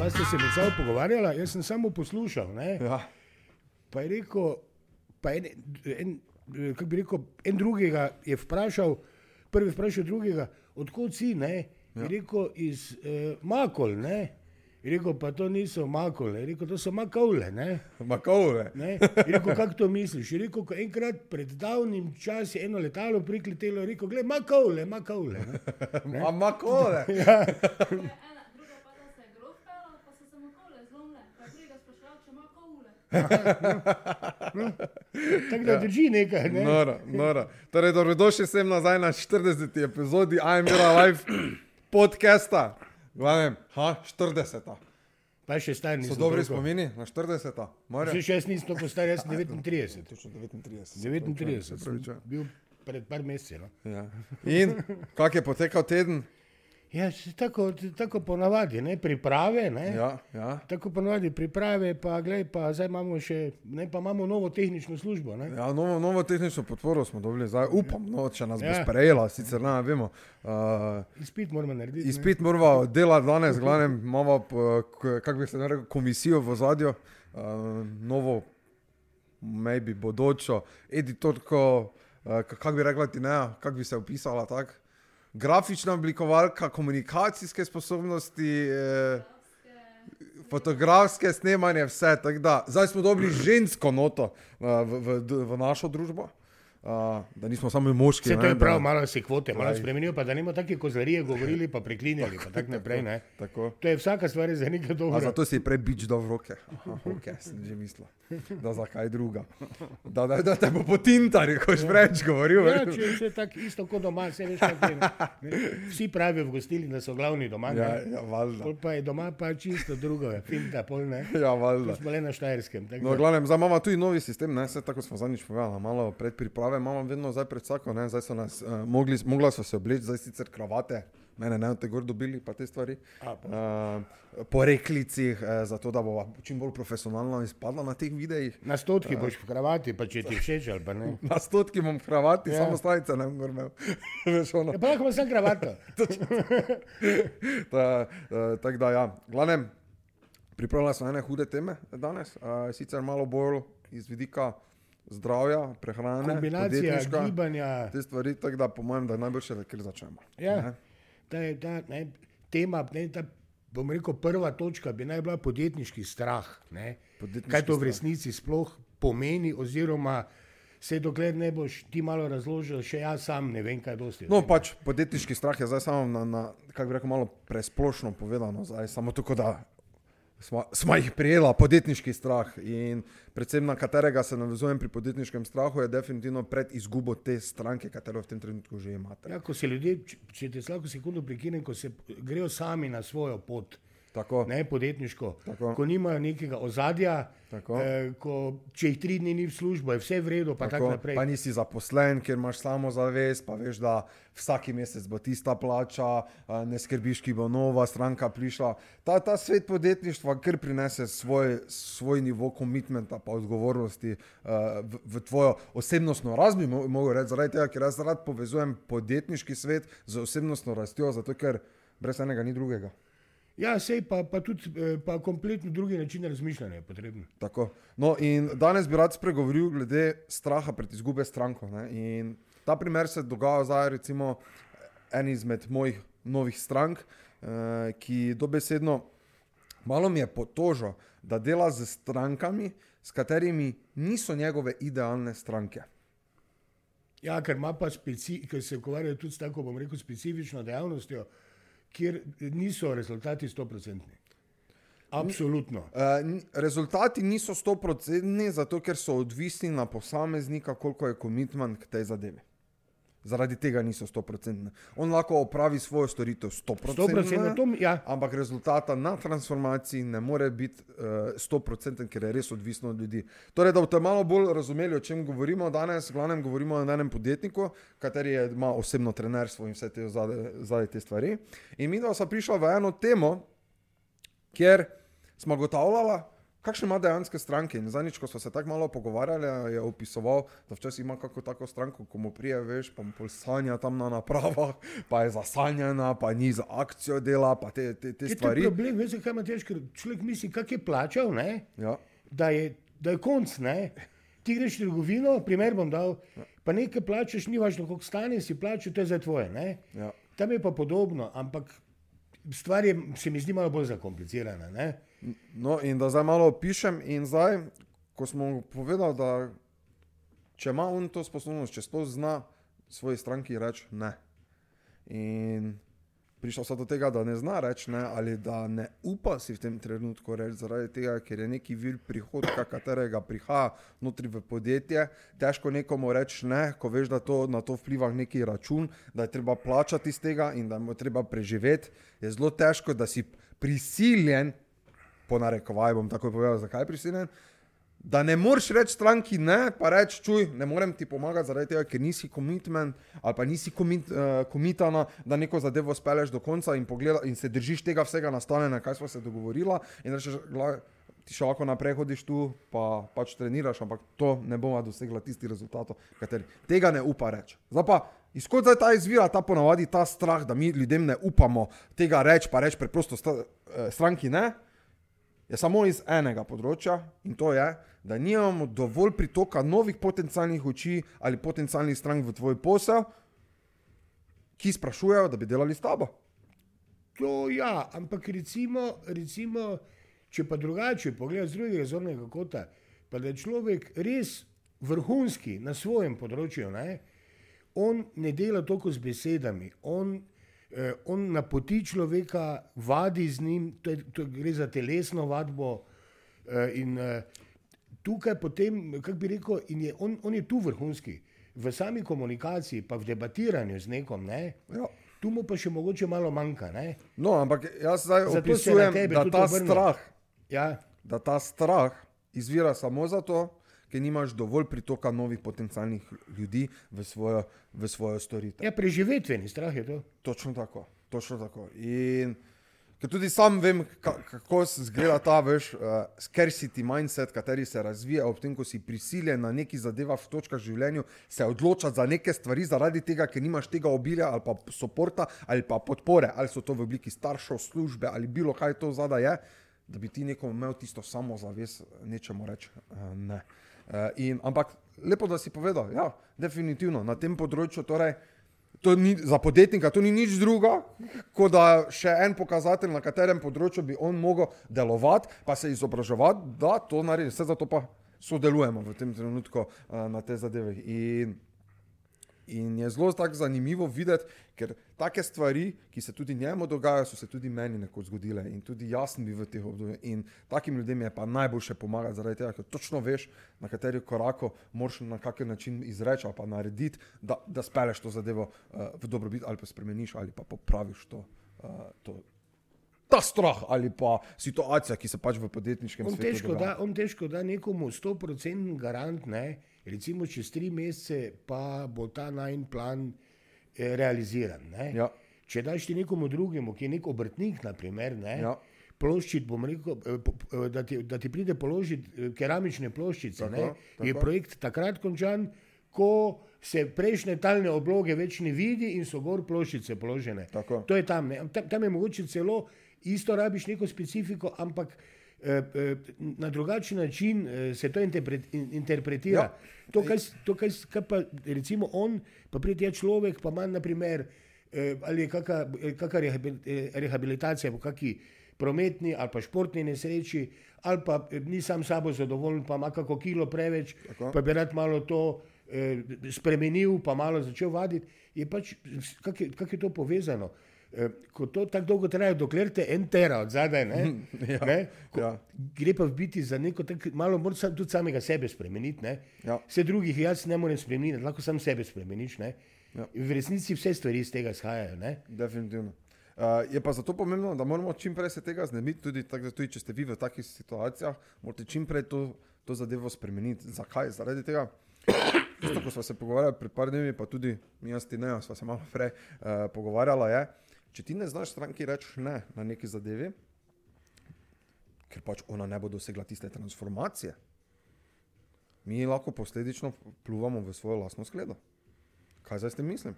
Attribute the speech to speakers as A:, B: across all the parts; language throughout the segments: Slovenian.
A: Dva sta se med sabo pogovarjala, jaz sem samo poslušal. Ne?
B: Ja.
A: Pa je rekel, pa en, en, kako bi rekel, en drugega je vprašal, prvi vprašal drugega, odkot si, ne? Je rekel iz eh, Makol, ne? Je rekel, pa to niso Makole, je rekel, to so Makovle, ne?
B: Makovle.
A: Ne? Je rekel, kako to misliš? Je rekel, ko enkrat pred davnim časom je eno letalo prikletelo, je rekel, gled, Makovle, Makovle. ne."
B: A Makole.
A: Ja,
C: Ena, druga pa da se je grof pelal, pa so se mu kole zlomile, pa je drugega spraševal, če ima kole.
A: Tako da drži nekaj. Ne?
B: Noro, noro. Torej, dobrodošli sem nazaj na 40. epizodi I'm Your Life podcasta. Glavnem, ha, 40.
A: Pa še star nisem.
B: So dobri
A: toliko.
B: spomini na 40.
A: Še
B: More?
A: šest nisem toliko star, jaz sem 39.
B: Točno 39.
A: 39
B: Se
A: sem
B: opravičujem.
A: bil pred par meseci. No?
B: Ja. In kak je potekal teden?
A: Ja, tako, tako ponavadi, ne? priprave. Ne?
B: Ja, ja.
A: Tako ponavadi priprave, pa, glej, pa zdaj imamo še, ne, pa imamo novo tehnično službo. Ne?
B: Ja, novo, novo tehnično podporo smo dobili, zdaj upam, no, če nas bo
A: Ja.
B: sprejela, sicer ne vemo. Uh,
A: Izpit moramo narediti. ne.
B: Izpit moramo delati danes, glavnem imamo, kako bi se rekel, komisijo v zadju, uh, novo, maybe bodočo, editorko, uh, kako bi rekla ti ne, kako bi se opisala tako. Grafična oblikovalka, komunikacijske sposobnosti, eh, fotografske snemanje, vse. tako Da, zdaj smo dobili žensko noto uh, v, v, v našo družbo, uh, da nismo samo moški.
A: Vse to
B: ne,
A: je prav,
B: da-
A: malo se kvote, malo
B: Glej.
A: spremenijo, pa da nimo take kozlarije govorili, pa preklinjali, pa tako naprej. Ne?
B: Tako.
A: To je vsaka stvar je za nekaj
B: A
A: dobro.
B: zato si prej bič v roke. Aha, okay, sem že mislil, da za kaj druga. Da, da, da te bo potintar, ko si preveč govoril.
A: Ja, če je tako isto kot doma, se veš, kako je. Vsi pravijo v gostilni, da so glavni doma.
B: Ja,
A: ne.
B: ja, valjda.
A: Pol pa je doma pa čisto drugo, je finta, pol ne.
B: Ja, valjda.
A: smo le na Štajerskem. tako
B: No, glavnem, zdaj imamo tudi novi sistem, ne, vse tako smo zadnjič povedali, malo predpriprave imamo vedno zdaj pred vsako, ne, zdaj so nas, uh, mogli, mogla so se obleči, zdaj sicer kravate, mene ne od te gor dobili, pa te stvari.
A: A.
B: Uh, po reklicih, uh, zato da bo čim bolj profesionalno izpadla na teh videih.
A: Na stotki boš v kravati, pa če ti všeč ali pa ne.
B: Na stotki bom v kravati,
A: Ja.
B: samo strajice ne bom imel. Ono.
A: Ja, pa lahko ima sam kravato.
B: Ta, uh, Tako da, ja, glavnem, pripravljala sem ene hude teme danes, uh, sicer malo bolj iz vidika zdravja, prehrane,
A: Kombinacija gibanja.
B: te stvari, tako da po mojem, da je najboljše, da kar začnemo.
A: Ja,
B: Ne?
A: ta, je ta ne, tema, ne, ta, bom rekel, prva točka bi naj bila podjetniški strah. Ne.
B: Podjetniški
A: Kaj to v
B: strah.
A: resnici sploh pomeni, oziroma se dokler ne boš ti malo razložil, še jaz sam ne vem, kaj dosti.
B: No,
A: tem.
B: pač podjetniški strah je zdaj samo na, na kako bi rekel, malo presplošno povedano, zdaj samo tako, da smo, smo jih prijela, podjetniški strah in predvsem na katerega se navezujem pri podjetniškem strahu, je definitivno pred izgubo te stranke, katero v tem trenutku že imate.
A: Ja, ko se ljudje, če, če te slabo sekundo prekinem, ko se grejo sami na svojo pot,
B: Tako,
A: ne podjetniško,
B: Tako.
A: ko nimajo nekega ozadja,
B: Tako.
A: eh, ko, če jih tri dni ni v službo, je vse v redu, pa tako naprej.
B: pa nisi zaposlen, ker imaš samo zavest, pa veš, da vsak mesec bo tista plača, a, ne skrbiš, ki bo nova stranka prišla. Ta, ta svet podjetništva kar prinese svoj, svoj nivo komitmenta pa odgovornosti a, v, v tvojo osebnostno rast, bi mo- mogel reči, zaradi tega, ker jaz rad povezujem podjetniški svet z osebnostno rastjo, zato ker brez enega ni drugega.
A: Ja, sej pa, pa tudi eh, pa kompletno drugi način razmišljanja je potreben.
B: Tako. No, in danes bi rad spregovoril glede straha pred izgube stranko. Ne? In ta primer se dogaja zdaj, recimo, en izmed mojih novih strank, eh, ki dobesedno malo mi je potožil, da dela z strankami, s katerimi niso njegove idealne stranke.
A: Ja, ker ima pa speci, ker se ukvarjajo tudi s tako, bom rekel, specifično dejavnostjo, kjer niso rezultati stoprocentni. Absolutno.
B: Eh, n- Rezultati niso 100%, zato ker so odvisni na posameznika, koliko je komitment k tej zadevi. Zaradi tega niso 100%. On lahko opravi svojo storitev 100%,
A: Stoprocentno, to, mi- ja,
B: ampak rezultata na transformaciji ne more biti uh, 100%, ker je res odvisno od ljudi. Torej, da boste malo bolj razumeli, o čem govorimo danes, v glavnem govorimo o enem podjetniku, kateri je, ima osebno trenerstvo in vse te zadaj te stvari. In mi dva sva prišla v eno temo, kjer smo gotavljala, kakšne ima dejanske stranke. In zadnjič, ko smo se tako malo pogovarjali, je opisoval, da včasih ima kako tako stranko, ko mu prije, veš, pa mu pol sanja tam na napravah, pa je zasanjena, pa ni za akcijo dela, pa te, te, te
A: Je to
B: stvari.
A: problem, veš, kaj ima težko. Človek misli, kak je plačal, ne?
B: Ja.
A: da je, da je konc. Ne? Ti greš v trgovino, primer bom dal, pa nekaj plačeš, ni važno, koliko stane, si plačal, to je za tvoje. Ne?
B: Ja.
A: Tam je pa podobno, ampak stvar je, se mi zdi malo bolj zakomplicirana. Ne?
B: No, in da zdaj malo opišem, in zdaj, ko smo povedali, da če ima on to sposobnost, če sploh zna svoji stranki reči ne. In prišel sem do tega, da ne zna reči ne, ali da ne upa si v tem trenutku reči, zaradi tega, ker je neki vir prihodka, katerega prihaja notri v podjetje. Težko nekomu reči ne, ko veš, da to, na to vpliva neki račun, da je treba plačati iz tega in da mu treba preživeti. Je zelo težko, da si prisiljen po narekovaj bom tako povedal, zakaj je prisiljen. Da ne moreš reči stranki ne, pa reči, čuj, ne morem ti pomagati zaradi tega, ker nisi komitmen ali pa nisi komit, uh, komitana, da neko zadevo speleš do konca in, pogleda, in se držiš tega vsega nastavljena, kaj smo se dogovorila in rečeš, "Glej, ti še lahko naprej hodiš tu, pa pač treniraš, ampak to ne bomo dosegla tisti rezultat, kateri tega ne upa reči. Zdaj pa, izkot zdaj ta izvira, ta ponavadi ta strah, da mi ljudem ne upamo tega reči, pa reči preprosto sta, eh, stranki ne, je samo iz enega področja in to je, da nimamo dovolj pritoka novih potencialnih oči ali potencialnih strank v tvoj posel, ki sprašujejo, da bi delali s tabo.
A: To ja, ampak recimo, recimo če pa drugače pogledaš z drugega zornega kota, pa da je človek res vrhunski na svojem področju, ne? on ne dela toliko z besedami, on, on napoti človeka, vadi z njim, to je, to gre za telesno vadbo. Eh, in eh, tukaj potem, kako bi rekel, je, on, on je tu vrhunski. V sami komunikaciji, pa v debatiranju z nekom, ne,
B: Ja.
A: tu mu pa še mogoče malo manjka. Ne?
B: No, ampak jaz zdaj
A: Zato
B: opisujem,
A: tebe
B: da ta strah,
A: Ja,
B: da ta strah izvira samo zato, ker nimaš dovolj pritoka novih potencialnih ljudi v svojo, v svojo storitev.
A: ja, preživetveni strah je to.
B: Točno tako, točno tako. In ker tudi sam vem, ka, kako izgleda ta veš, uh, scarcity mindset, kateri se razvija ob tem, ko si prisiljen na neki zadeva v točkah v življenju, se odločati za neke stvari zaradi tega, ker nimaš tega obilja ali pa podpora ali pa podpore, ali so to v obliki staršev, službe ali bilo kaj to zadaj je, da bi ti nekomu imel tisto samozavest, nečemu reči uh, ne. Uh, in, ampak lepo, da si povedal, ja, definitivno na tem področju torej. To ni, za podjetnika to ni nič druga, kot da še en pokazatelj, na katerem področju bi on mogel delovati, pa se izobraževati, da to naredi. Vse zato pa sodelujemo v tem trenutku uh, na te zadeve. In, in je zelo zanimivo videti, ker take stvari, ki se tudi njemu dogajajo, so se tudi meni nekoč zgodile in tudi jaz sem bil v teh obdobjih. In takim ljudem je pa najboljše pomagati, zaradi tega, ker točno veš, na kateri koraku moraš na kakšen način izreči ali pa narediti, da, da speleš to zadevo uh, v dobrobit ali pa spremeniš ali pa popraviš to. Uh, to Ta strah ali pa situacija, ki se pač v podjetniškem
A: On
B: svetu
A: težko, da, on težko da nekomu 100% garant, ne? recimo čez tri mesece pa bo ta najn plan eh, realiziran. Ne?
B: Ja.
A: Če daš ti nekomu drugemu, ki je nek obrtnik, naprimer, ne?
B: Ja.
A: ploščit, bom rekel, eh, eh, da ti, da ti pride položiti eh, keramične ploščice,
B: Tako,
A: ne? je
B: tako.
A: projekt takrat končan, ko se prejšnje talne obloge več ne vidi in so gor ploščice položene.
B: Tako.
A: To je tam, ne? tam. Tam je mogoče celo isto rabiš neko specifiko, ampak eh, eh, na drugačen način eh, se to interpret, in, interpretira.
B: Ja.
A: To, kaj, to kaj, kaj pa recimo on, pa pride tja človek, pa ima naprimer, eh, ali je kakšna eh, eh, rehabilitacija po kakšni prometni ali pa športni nesreči, ali pa eh, ni sam sabo zadovoljen, pa ima kako kilo preveč,
B: Tako.
A: pa bi rad malo to eh, spremenil, pa malo začel vaditi, je pač, kako je, kak je to povezano. Eh, Ko to tako dolgo traja, dokler te en tera od zadaj, ne,
B: Ja,
A: ne, ko,
B: ja.
A: gre pa v biti za neko tako, malo moraš sam, tudi samega sebe spremeniti. Ne.
B: Ja.
A: Vse drugih jaz ne morem spremeniti, lahko sam sebe spremeniš. Ne.
B: Ja.
A: In V resnici vse stvari iz tega izhajajo. Ne.
B: Definitivno. Uh, je pa zato pomembno, da moramo čim prej se tega znebiti, tudi, tak, tudi če ste vi v takih situacijah, morate čim prej to, to zadevo spremeniti. Zakaj? Zaradi tega, isto, ko smo se pogovarjali pred par dnevi, pa tudi mi, jaz ti ne, sva se malo prej uh, pogovarjala, je, če ti ne znaš stranki reči ne na neki zadevi, ker pač ona ne bo dosegla tiste transformacije. Mi lahko posledično pluvamo v svojo lastno skledo. Kaj zdaj s tem mislim?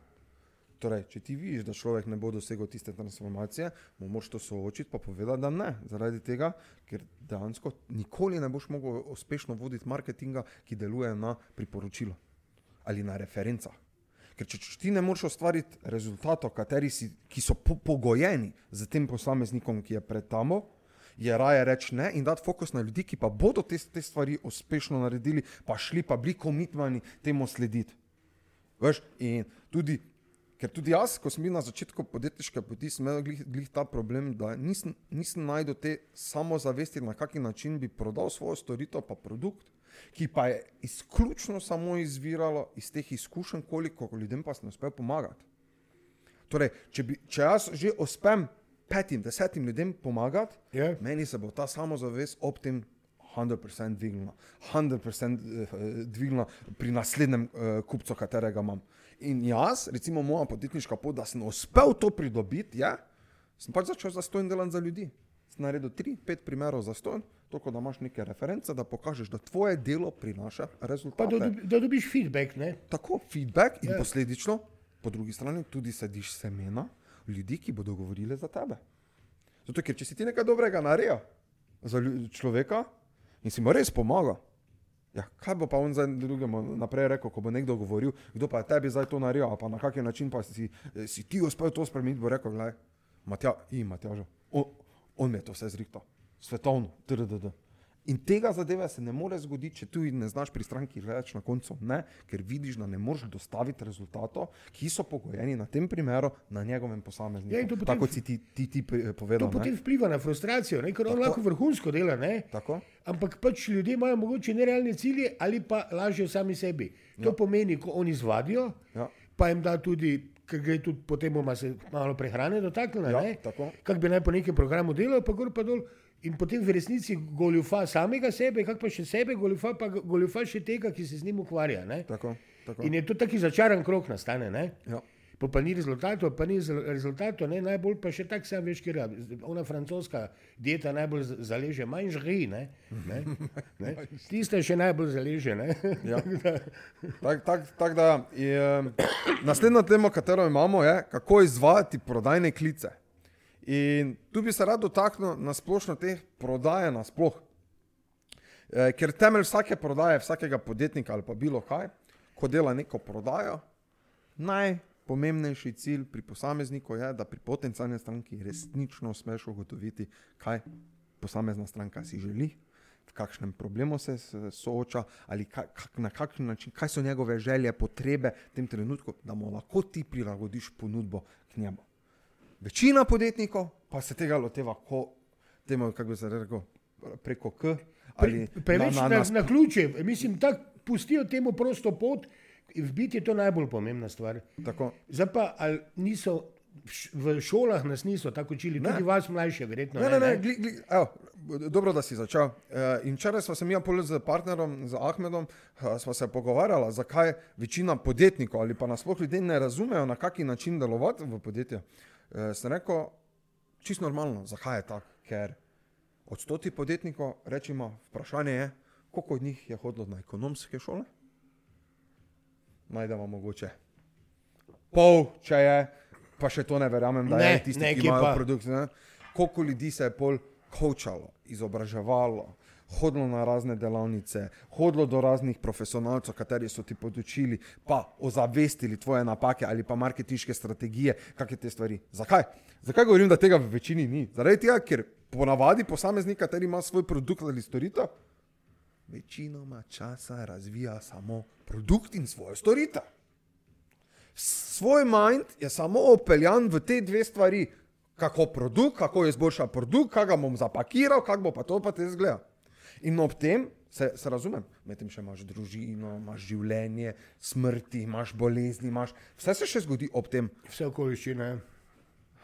B: Torej, če ti vidiš, da človek ne bo dosegel tiste transformacije, mu moraš to soočiti, pa povedati, da ne. Zaradi tega, ker dejansko nikoli ne boš mogel uspešno voditi marketinga, ki deluje na priporočilo ali na referencah. Ker če, če ti ne moreš ustvariti rezultatov, si, ki so po, pogojeni z tem posameznikom, ki je pred tamo, je raje reči ne in dati fokus na ljudi, ki pa bodo te, te stvari uspešno naredili, pa šli pa bili komitmani temu slediti. Veš, in tudi, ker tudi jaz, ko sem bil na začetku podjetniške poti, sem imel glih, glih ta problem, da nisem, nisem najdel te samozavesti, na kakšen način bi prodal svojo storitev, pa produkt, ki pa je izključno samo izviralo iz teh izkušenj, koliko ljudem pa sem uspel pomagati. Torej, če, bi, če jaz že uspem petim, desetim ljudem pomagati,
A: Ja.
B: meni se bo ta samozavest ob tem 100% dvignila, 100% eh, dvignila pri naslednjem uh, kupcu, katerega imam. In jaz, recimo moja podjetniška pot, da sem uspel to pridobiti, je, sem pač začel zastojn delati za ljudi. Sem naredil tri, pet primerov zastojn, toliko da imaš neke reference, da pokažeš, da tvoje delo prinaša
A: Pa
B: rezultate.
A: da, dobi- da dobiš feedback. Ne?
B: Tako feedback in
A: Ja.
B: posledično, po drugi strani, tudi sediš semena ljudi, ki bodo govorili za tebe. Zato, ker če si ti nekaj dobrega naredil za človeka in si mu res pomaga, ja, kaj bo pa on za drugemu naprej rekel, ko bo nekdo govoril, kdo pa je tebi zdaj to naredil, pa na kakšen način pa si, eh, si ti uspel to spremeniti, bo rekel, gledaj, Matja, in Matjažo, on, on mi je to vse zrihtal, svetovno, trdd. In tega zadeve se ne more zgoditi, če tudi ne znaš pri stranki reči na koncu ne, ker vidiš, da ne moreš dostaviti rezultatov, ki so pogojeni na tem primeru na njegovem posamezniku.
A: Ja, potem-
B: Tako si ti, ti, ti eh,
A: To
B: povedal. ne.
A: potem vpliva na frustracijo, ne? ker on
B: Tako.
A: lahko vrhunsko dela, ne?
B: Tako?
A: ampak pač ljudje imajo mogoče nerealne cilje ali pa lažejo sami sebi. To ja. pomeni, ko oni zvadijo,
B: Ja.
A: pa jim da tudi, ker gre tudi potem bomo se malo prehrane dotaknili,
B: Ja,
A: ne?
B: tako.
A: kak bi naj po nekem programu delal, pa gor pa dol. In potem v resnici goljufa samega sebe, kak pa še sebe, goljufa pa goljufa še tega, ki se z njim ukvarja.
B: Tako, tako.
A: In je to taki začaran krok nastane. Ne?
B: Ja.
A: Pa, pa ni rezultatov, pa ni rezultatov, ne? najbolj pa še tako sam veš, ker je ona francoska dieta najbolj zaleže, manj žri, ne? ne? ne? Tiste še najbolj zaleže. Ne?
B: Ja. Tak, tak, tak da, je, naslednja tema, katero imamo, je, kako izvajati prodajne klice. In tu bi se rad dotaknil na splošno te prodaje nasploh. E, ker temelj vsake prodaje, vsakega podjetnika ali pa bilo kaj, ko dela neko prodajo, najpomembnejši cilj pri posamezniku je, da pri potencijalni stranki resnično uspeš ugotoviti, kaj posamezna stranka si želi, v kakšnem problemu se sooča, ali ka, kak, na kakšen način, kaj so njegove želje, potrebe v tem trenutku, da mu lahko ti prilagodiš ponudbo k njemu. Večina podjetnikov pa se tega loteva, ko, temu, kako bi se rekel, preko K.
A: Pre, preveč na, na,
B: na,
A: na ključe, mislim, tako pustijo temu prosto pot, v biti je to najbolj pomembna stvar.
B: tako,
A: Zdaj pa, ali niso v šolah nas niso tako učili,
B: Ne.
A: tudi vas mlajše, verjetno.
B: Ne, ne, ne, gli, gli, evo, dobro, da si začel. E, in včeraj smo se mi pol z partnerom, z Ahmedom, eh, sva se pogovarjala, zakaj večina podjetnikov ali pa nasploh ljudje ne razumejo, na kakšen način delovati v podjetju. E, sem rekel, čisto normalno, zakaj je tako, ker od stotih podjetnikov, rečemo, vprašanje je, koliko od njih je hodilo na ekonomske šole? Najdemo mogoče pol, če je, pa še to ne verjamem, da
A: Ne,
B: je tisti, ki
A: nekje
B: imajo
A: pa.
B: produkt. Ne? Koliko ljudi se je pol kočalo, izobraževalo, hodilo na razne delavnice, hodilo do raznih profesionalcev, kateri so ti podočili, pa ozavestili tvoje napake ali pa marketinške strategije, kakšne te stvari. Zakaj? Zakaj govorim, da tega v večini ni? Zaradi tega, ker ponavadi posameznik, kateri ima svoj produkt ali storitev, večinoma časa razvija samo produkt in svojo storitev. Svoj mind je samo opeljan v te dve stvari, kako produkt, kako izboljša produkt, kako ga bom zapakiral, kako bo pa to pa te zgleda. In ob tem se, se razumem, medtem še imaš družino, imaš življenje, smrti, imaš bolezni, imaš, vse se še zgodi ob tem.
A: Vse okoliščine.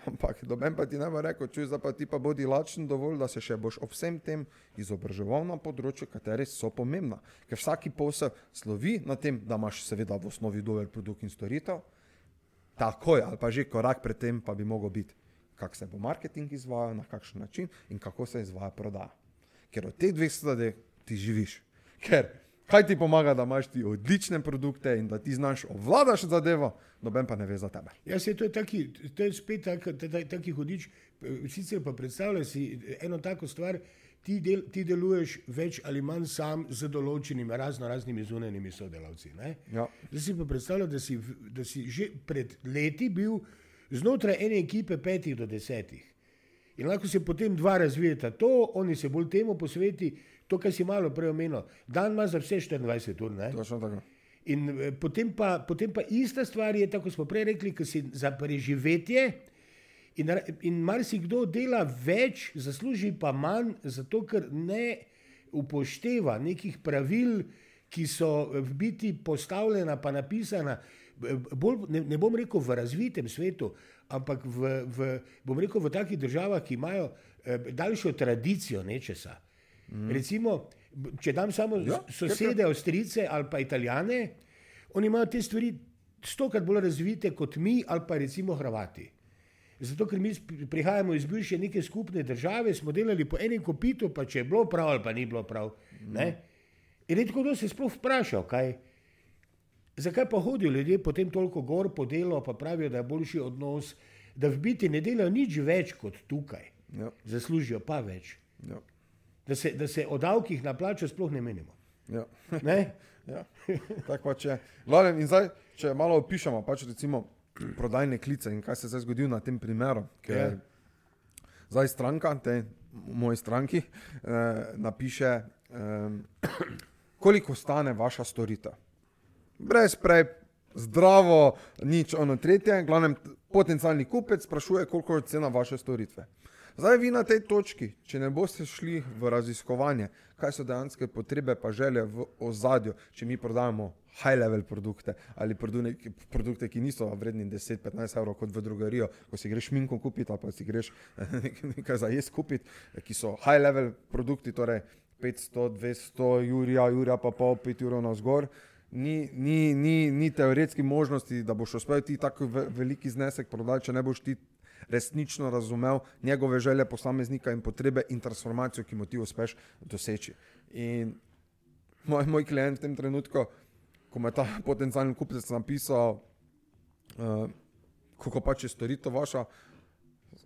B: Ampak doben pa ti ne bo rekel, čuj, zdaj pa ti pa bodi lačen dovolj, da se še boš ob vsem tem izobraževal na področju, kateri so pomembna. Ker vsaki posel slovi na tem, da imaš seveda v osnovi dober produkt in storitev, takoj ali pa že korak pred tem pa bi mogel biti, kak se bo marketing izvajal, na kakšen način in kako se izvaja prodaja. ker od teh dveh stvari ti živiš. Ker kaj ti pomaga, da imaš ti odlične produkte in da ti znaš obvladaš zadevo, noben pa ne ve za tebe.
A: Ja, se to je, taki, to je spet tak, ta- ta- taki hudič. Sicer pa predstavljaj si eno tako stvar, ti, del, ti deluješ več ali manj sam z določenimi razno raznimi zunanjimi sodelavci. Ne?
B: Ja.
A: Zdaj si pa predstavljaj, da si, da si že pred leti bil znotraj ene ekipe petih do desetih. In lahko se potem dva razvijeta to, oni se bolj temu posveti, to, kar si malo prej omenil. Dan ima za vse 24 ur. Ne?
B: Točno tako.
A: In eh, potem pa, potem pa ista stvar je, tako smo prej rekli, ki si za preživetje. In, in marsikdo dela več, zasluži pa manj, zato ker ne upošteva nekih pravil, ki so v biti postavljena, pa napisana. b- Bolj, ne, ne bom rekel v razvitem svetu, ampak v, v, bom rekel v takih državah, ki imajo eh, daljšo tradicijo nečesa. Mm. Recimo, če dam samo
B: Ja,
A: sosede, Avstrijce ali pa Italijane, oni imajo te stvari stokrat bolj razvite kot mi ali pa recimo Hrvati. Zato, ker mi prihajamo iz bivše neke skupne države, smo delali po enem kopitu, pa če je bilo prav ali pa ni bilo prav. Ne? In redko kdo se je sploh vprašal, kaj. Zakaj pa hodijo ljudje potem toliko gor po delo, pa pravijo, da je boljši odnos, da v biti ne delajo nič več kot tukaj,
B: Ja.
A: zaslužijo pa več.
B: Ja.
A: Da se, da se o davkih na plačo sploh ne menimo.
B: Ja.
A: Ne?
B: Ja, tako pač je. Glavnem, in zdaj, če malo opišemo, pač recimo prodajne klice in kaj se je zdaj zgodilo na tem primeru. Ker
A: Ja.
B: ja. zdaj stranka, te moji stranki, eh, napiše, eh, koliko stane vaša storitev. Brez prej, zdravo, nič ono tretje, glavnem potencialni kupec sprašuje, koliko je cena vaše storitve. Zdaj vi na tej točki, če ne boste šli v raziskovanje, kaj so dejanske potrebe pa želje v ozadju, če mi prodajamo high-level produkte ali produkte, ki niso vredni 10-15 evrov kot v drugerijo, ko si greš minko kupiti ali pa si greš nekaj za jesti kupiti, ki so high-level produkti, torej 500, 200, Jurija, Jurija pa pol, 5 ur navzgor. Ni, ni, ni, ni teoretski možnosti, da boš uspel ti tako ve, veliki znesek prodati, če ne boš ti resnično razumel njegove želje posameznika in potrebe in transformacijo, ki mu ti uspeš doseči. In moj, moj klient v tem trenutku, ko me je ta potencijalni kupec napisal, uh, kako pač je storitev vaša,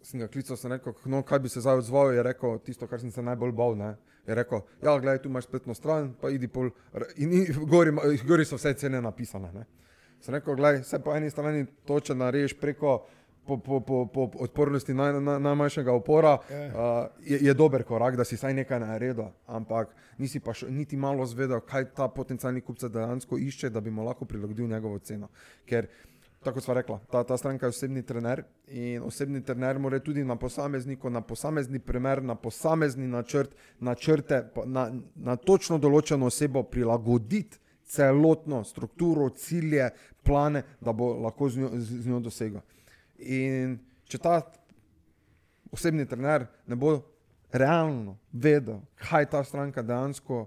B: sem ga klical, sem rekel, no, kaj bi se zdaj odzval, je rekel tisto, kar sem se najbolj bal. Ne? Je rekel, ja, gledaj, tu imaš spletno stran, pa idi pol, in, in gori, gori so vse cene napisane. Ne? Sem rekel, gledaj, se po eni strani toče narediš preko po, po, po, po odpornosti naj, naj, najmanjšega upora, uh, je, je dober korak, da si saj nekaj naredil, ampak nisi pa še, niti malo zvedel, kaj ta potencijalni kupec dejansko išče, da bi mu lahko prilagodil njegovo ceno. Ker Tako sva rekla, ta, ta stranka je osebni trener in osebni trener mora tudi na posamezniku, na posamezni primer, na posamezni načrt, načrte, na, na točno določeno osebo prilagoditi celotno strukturo, cilje, plane, da bo lahko z njo, z, z njo dosegel. In če ta osebni trener ne bo realno vedel, kaj ta stranka dejansko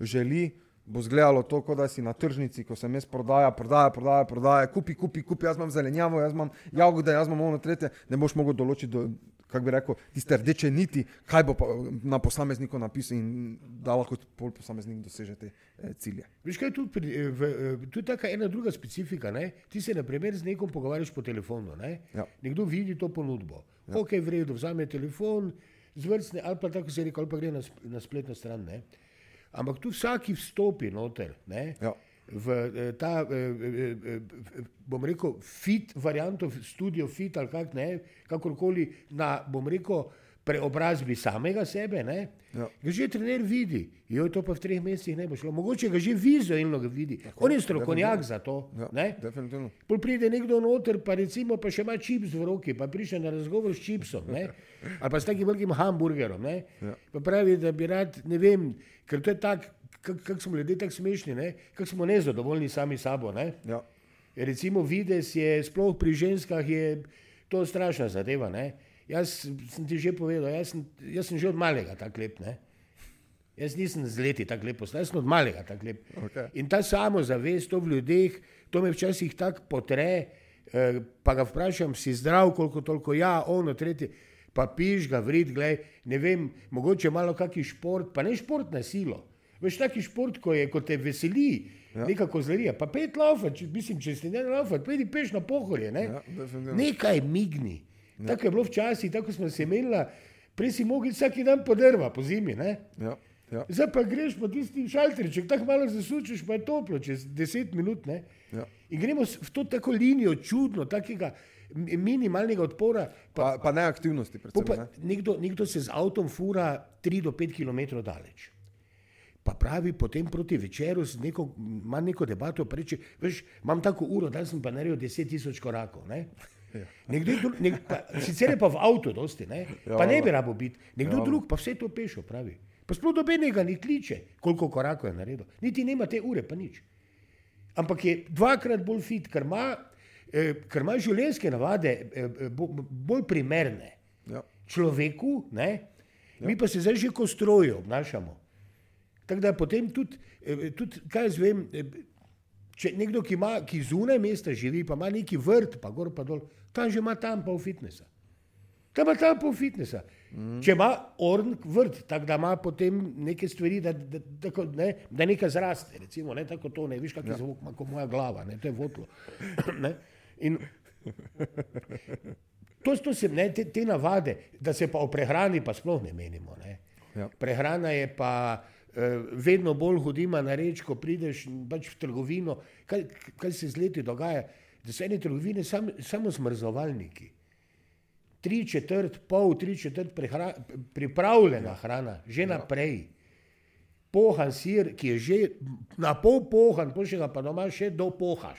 B: želi, bo zgledalo to, kot da si na tržnici, ko se mes prodaja, prodaja, prodaja, prodaja, kupi, kupi, kupi, jaz imam zelenjavo, jaz imam jagode, jaz imam ono tretje, ne boš mogel določiti, do, kako bi rekel, tiste rdeče niti, kaj bo na posamezniku napisal in da lahko pol posameznik doseže te eh, cilje.
A: Veš kaj, tu je tako ena druga specifika. Ne? Ti se na primer z nekom pogovarjaš po telefonu. Ne?
B: Ja.
A: Nekdo vidi to ponudbo. Ja. Ok, v redu, vzame telefon, zvrstne, ali pa tako se reče, ali pa gre na, na spletno stran. Ne? Ampak tu vsaki vstopi noter. Ne?
B: Ja.
A: V eh, ta, eh, eh, bom rekel, fit varianto, studio fit ali kak, ne, kakorkoli, na, bom rekel, preobrazbi samega sebe, ne,
B: Ja.
A: ga že trener vidi, jo to pa v treh mesecih ne bo šlo, mogoče ga že vizualno ga vidi, on je strokovnjak za to,
B: Ja,
A: ne.
B: definitivno.
A: Pol pride nekdo noter, pa recimo pa še ima čips v roki, pa prišel na razgovor s čipsom, ne? ali pa s takim velikim hamburgerom. Ne?
B: Ja.
A: Pa pravi, da bi rad, ne vem, ker to je tako, kako kak smo ljudje tako smešni, ne? kako smo nezadovoljni sami sabo. Ne?
B: Ja.
A: Recimo vides je, sploh pri ženskah je to strašna zadeva. Ne? Jaz sem ti že povedal, jaz sem, jaz sem že od malega tako lep. Ne? Jaz nisem z leti tako lep, jaz sem od malega tako lep.
B: Okej.
A: In ta samozavest to v ljudeh, to me včasih tako potre, eh, pa ga vprašam, si zdrav, koliko toliko, ja, ono, tretje. pa piš ga vrid, glej, ne vem, mogoče malo kakšen šport, pa ne šport na silo. Veš, taki šport, ko, je, ko te veseli, ja. neka kozlarija, pa pet laufa, če, mislim, če si ne laufa, pojdi peš na pohorje, ne?
B: Ja, definitivno.
A: nekaj migni. Ja. Tako je bilo včasih, tako smo se imeli, prej si mogel vsak dan po drva, po zimi, ne?
B: Ja, ja,
A: Zdaj pa greš po tisti šalterček, tako malo zasučeš, pa je toplo, čez 10 minut. Ne?
B: ja.
A: In gremo v to tako linijo čudno, takega mi- minimalnega odpora. Pa,
B: Pa, pa ne aktivnosti,
A: po
B: predvsem.
A: pa,
B: Ne?
A: nekdo, nekdo se z avtom fura 3 do 5 km daleč. Pa pravi potem proti večeru, neko, ima neko debato, reče, veš, imam tako uro, da sem pa naredil 10 tisoč korakov. Ne? Nekdo, dru- nek, pa, sicer je pa v avtu, dosti, ne?
B: Ja,
A: pa ne bi
B: ja.
A: rabo biti. Nekdo
B: Ja.
A: drug pa vse to pešo pravi. Pa sploh dobenega ni kliče, koliko korakov je naredil. Niti nima te ure, pa nič. Ampak je dvakrat bolj fit, ker ima, eh, ker ima življenjske navade eh, eh, bo, bolj primerne
B: Ja.
A: človeku, ne? mi pa se zdaj že kot stroji obnašamo. Tako da potem tudi, eh, tudi kaj jaz vem, eh, če nekdo, ki, ima, ki zunaj mesta živi, pa ima neki vrt, pa gor pa dol, tam že ima tam pol fitnesa. Tam ima tam pol fitnesa. Mm. Če ima orn vrt, tako da ima potem neke stvari, da, da, da, ne, da nekaj zraste, recimo, ne tako to, ne veš, kakšen ja. zvok ima kot moja glava, ne, to je votlo. ne. In To, to se, ne, te, te navade, da se pa o prehrani pa sploh ne menimo. Ne.
B: Ja.
A: Prehrana je pa eh, vedno bolj hudima na reč, ko prideš pač v trgovino. Kaj, kaj se z leti dogaja? Da so ene trgovine sam, samo zmrzovalniki. Tri četrt, pol, tri četrt prehra, pripravljena hrana, že naprej. Pohan sir, ki je že na pol pohan, pošlji ga pa doma še do pohaš.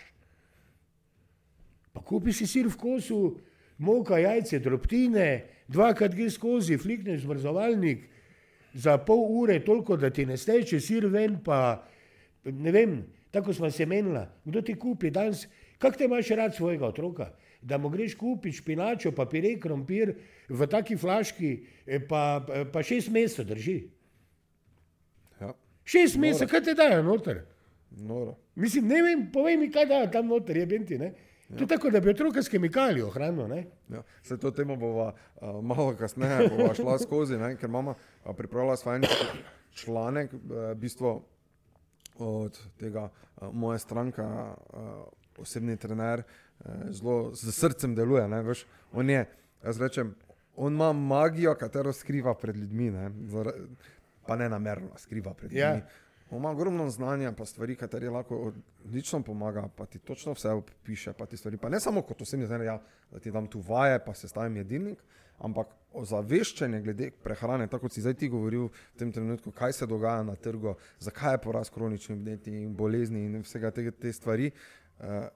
A: Pa kupi si sir v kosu, moka, jajce, drobtine, dvakrat gre skozi, flikneš zmrzovalnik, za pol ure toliko, da ti ne steče sir ven, pa ne vem, tako smo se menila. Kdo ti kupi danes, kak te imaš rad svojega otroka? Da mu greš kupiti špinačo, pa pire krompir v taki flaški, eh, pa, pa šest mesecev drži.
B: Ja.
A: Šest mesecev, kaj te dajo noter?
B: Noro.
A: Mislim, ne vem, povej mi, kaj da tam noter je benti. Ne? Ja. To je tako, da bi otroka s kemikalijo hranil.
B: Ja. Se to temo bova uh, malo kasneje bova šla skozi, ne? ker mama uh, pripravila svoj članek, uh, bistvo od tega uh, moja stranka, uh, osebni trener, uh, zelo z srcem deluje. Ne? Veš, on je, jaz rečem, on ima magijo, katero skriva pred ljudmi, ne? Zar, pa ne namerno skriva pred
A: Ja.
B: ljudmi. On ima ogromno znanja, pa stvari, kateri lahko odlično pomaga, pa ti točno vse opiše, pa ti stvari. Pa ne samo kot osebni trener, ja, da ti dam tu vaje, pa se stavim jedilnik, ampak ozaveščanje glede prehrane, tako kot si zdaj ti govoril v tem trenutku, kaj se dogaja na trgu, zakaj je porast kroničnih vnetij in bolezni in vsega tega te stvari, uh,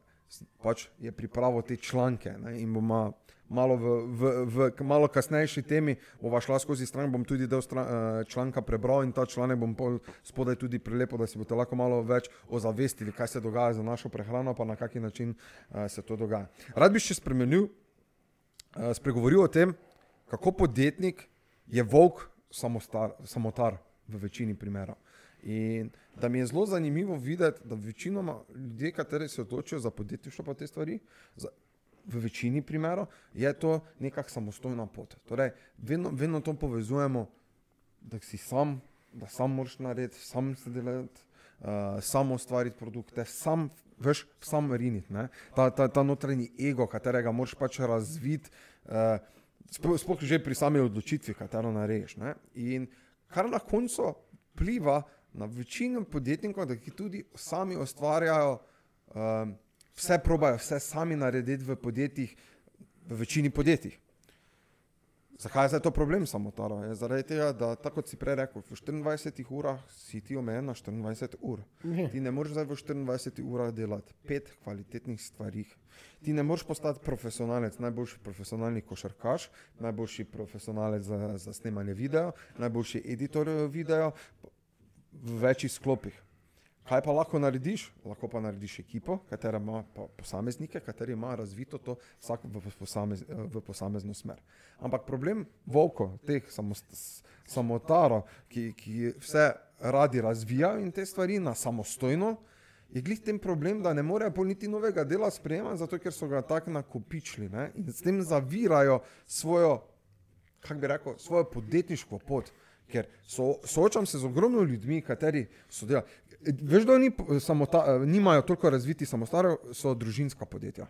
B: pač je pripravil te članke ne, in bomo malo v, v, v malo kasnejši temi bova šla skozi stran, bom tudi del stran, eh, članka prebral in ta članek bom spodaj tudi prilepil, da si boste lahko malo več ozavestili, kaj se dogaja z našo prehrano, pa na kaki način uh, se to dogaja. Rad bi še spremenil, uh, spregovoril o tem, kako podjetnik je volk samostar, samotar v večini primerov. In da mi je zelo zanimivo videti, da večinoma ljudje, kateri se odločijo za podjetništvo, pa te stvari, za, v večini primerov je to nekakšna samostojna pot. Torej, vedno, vedno to povezujemo, da si sam, da sam moraš narediti, sam se delati, uh, sam ustvariti produkte, sam, veš, sam riniti. ne. Ta, ta, ta notranji ego, katerega moraš pač razviti, uh, sploh že pri sami odločitvi, katero narediš. ne. In kar na koncu vpliva na večino podjetnikov, da ki tudi sami ustvarjajo, um, vse probajo, vse sami narediti v podjetjih, v večini podjetjih. Zakaj je to problem samotarov? Je zaradi tega, da tako kot si prej rekel, v 24 urah si ti omejen na 24 ur. Ti ne moreš zdaj v 24 urah delati pet kvalitetnih stvari. Ti ne moreš postati profesionalec, najboljši profesionalni košarkaš, najboljši profesionalec za, za snemanje videa, najboljši editor videa v večjih sklopih. Kaj pa lahko narediš? Lahko pa narediš ekipo, katera ima posameznike, kateri ima razvito to vsak v, posamez, v posamezno smer. Ampak problem volkov, teh samost, samotarov, ki, ki vse radi razvijajo in te stvari na samostojno, je glih tem problem, da ne morejo pol niti novega dela sprejemati, zato ker so ga tako nakopičili ne? in s tem zavirajo svojo kako bi rekel, svojo podjetniško pot. Ker so, soočam se z ogromno ljudmi, kateri so delali. Veš, da oni po- samota, eh, nimajo toliko razviti samostarov, so družinska podjetja,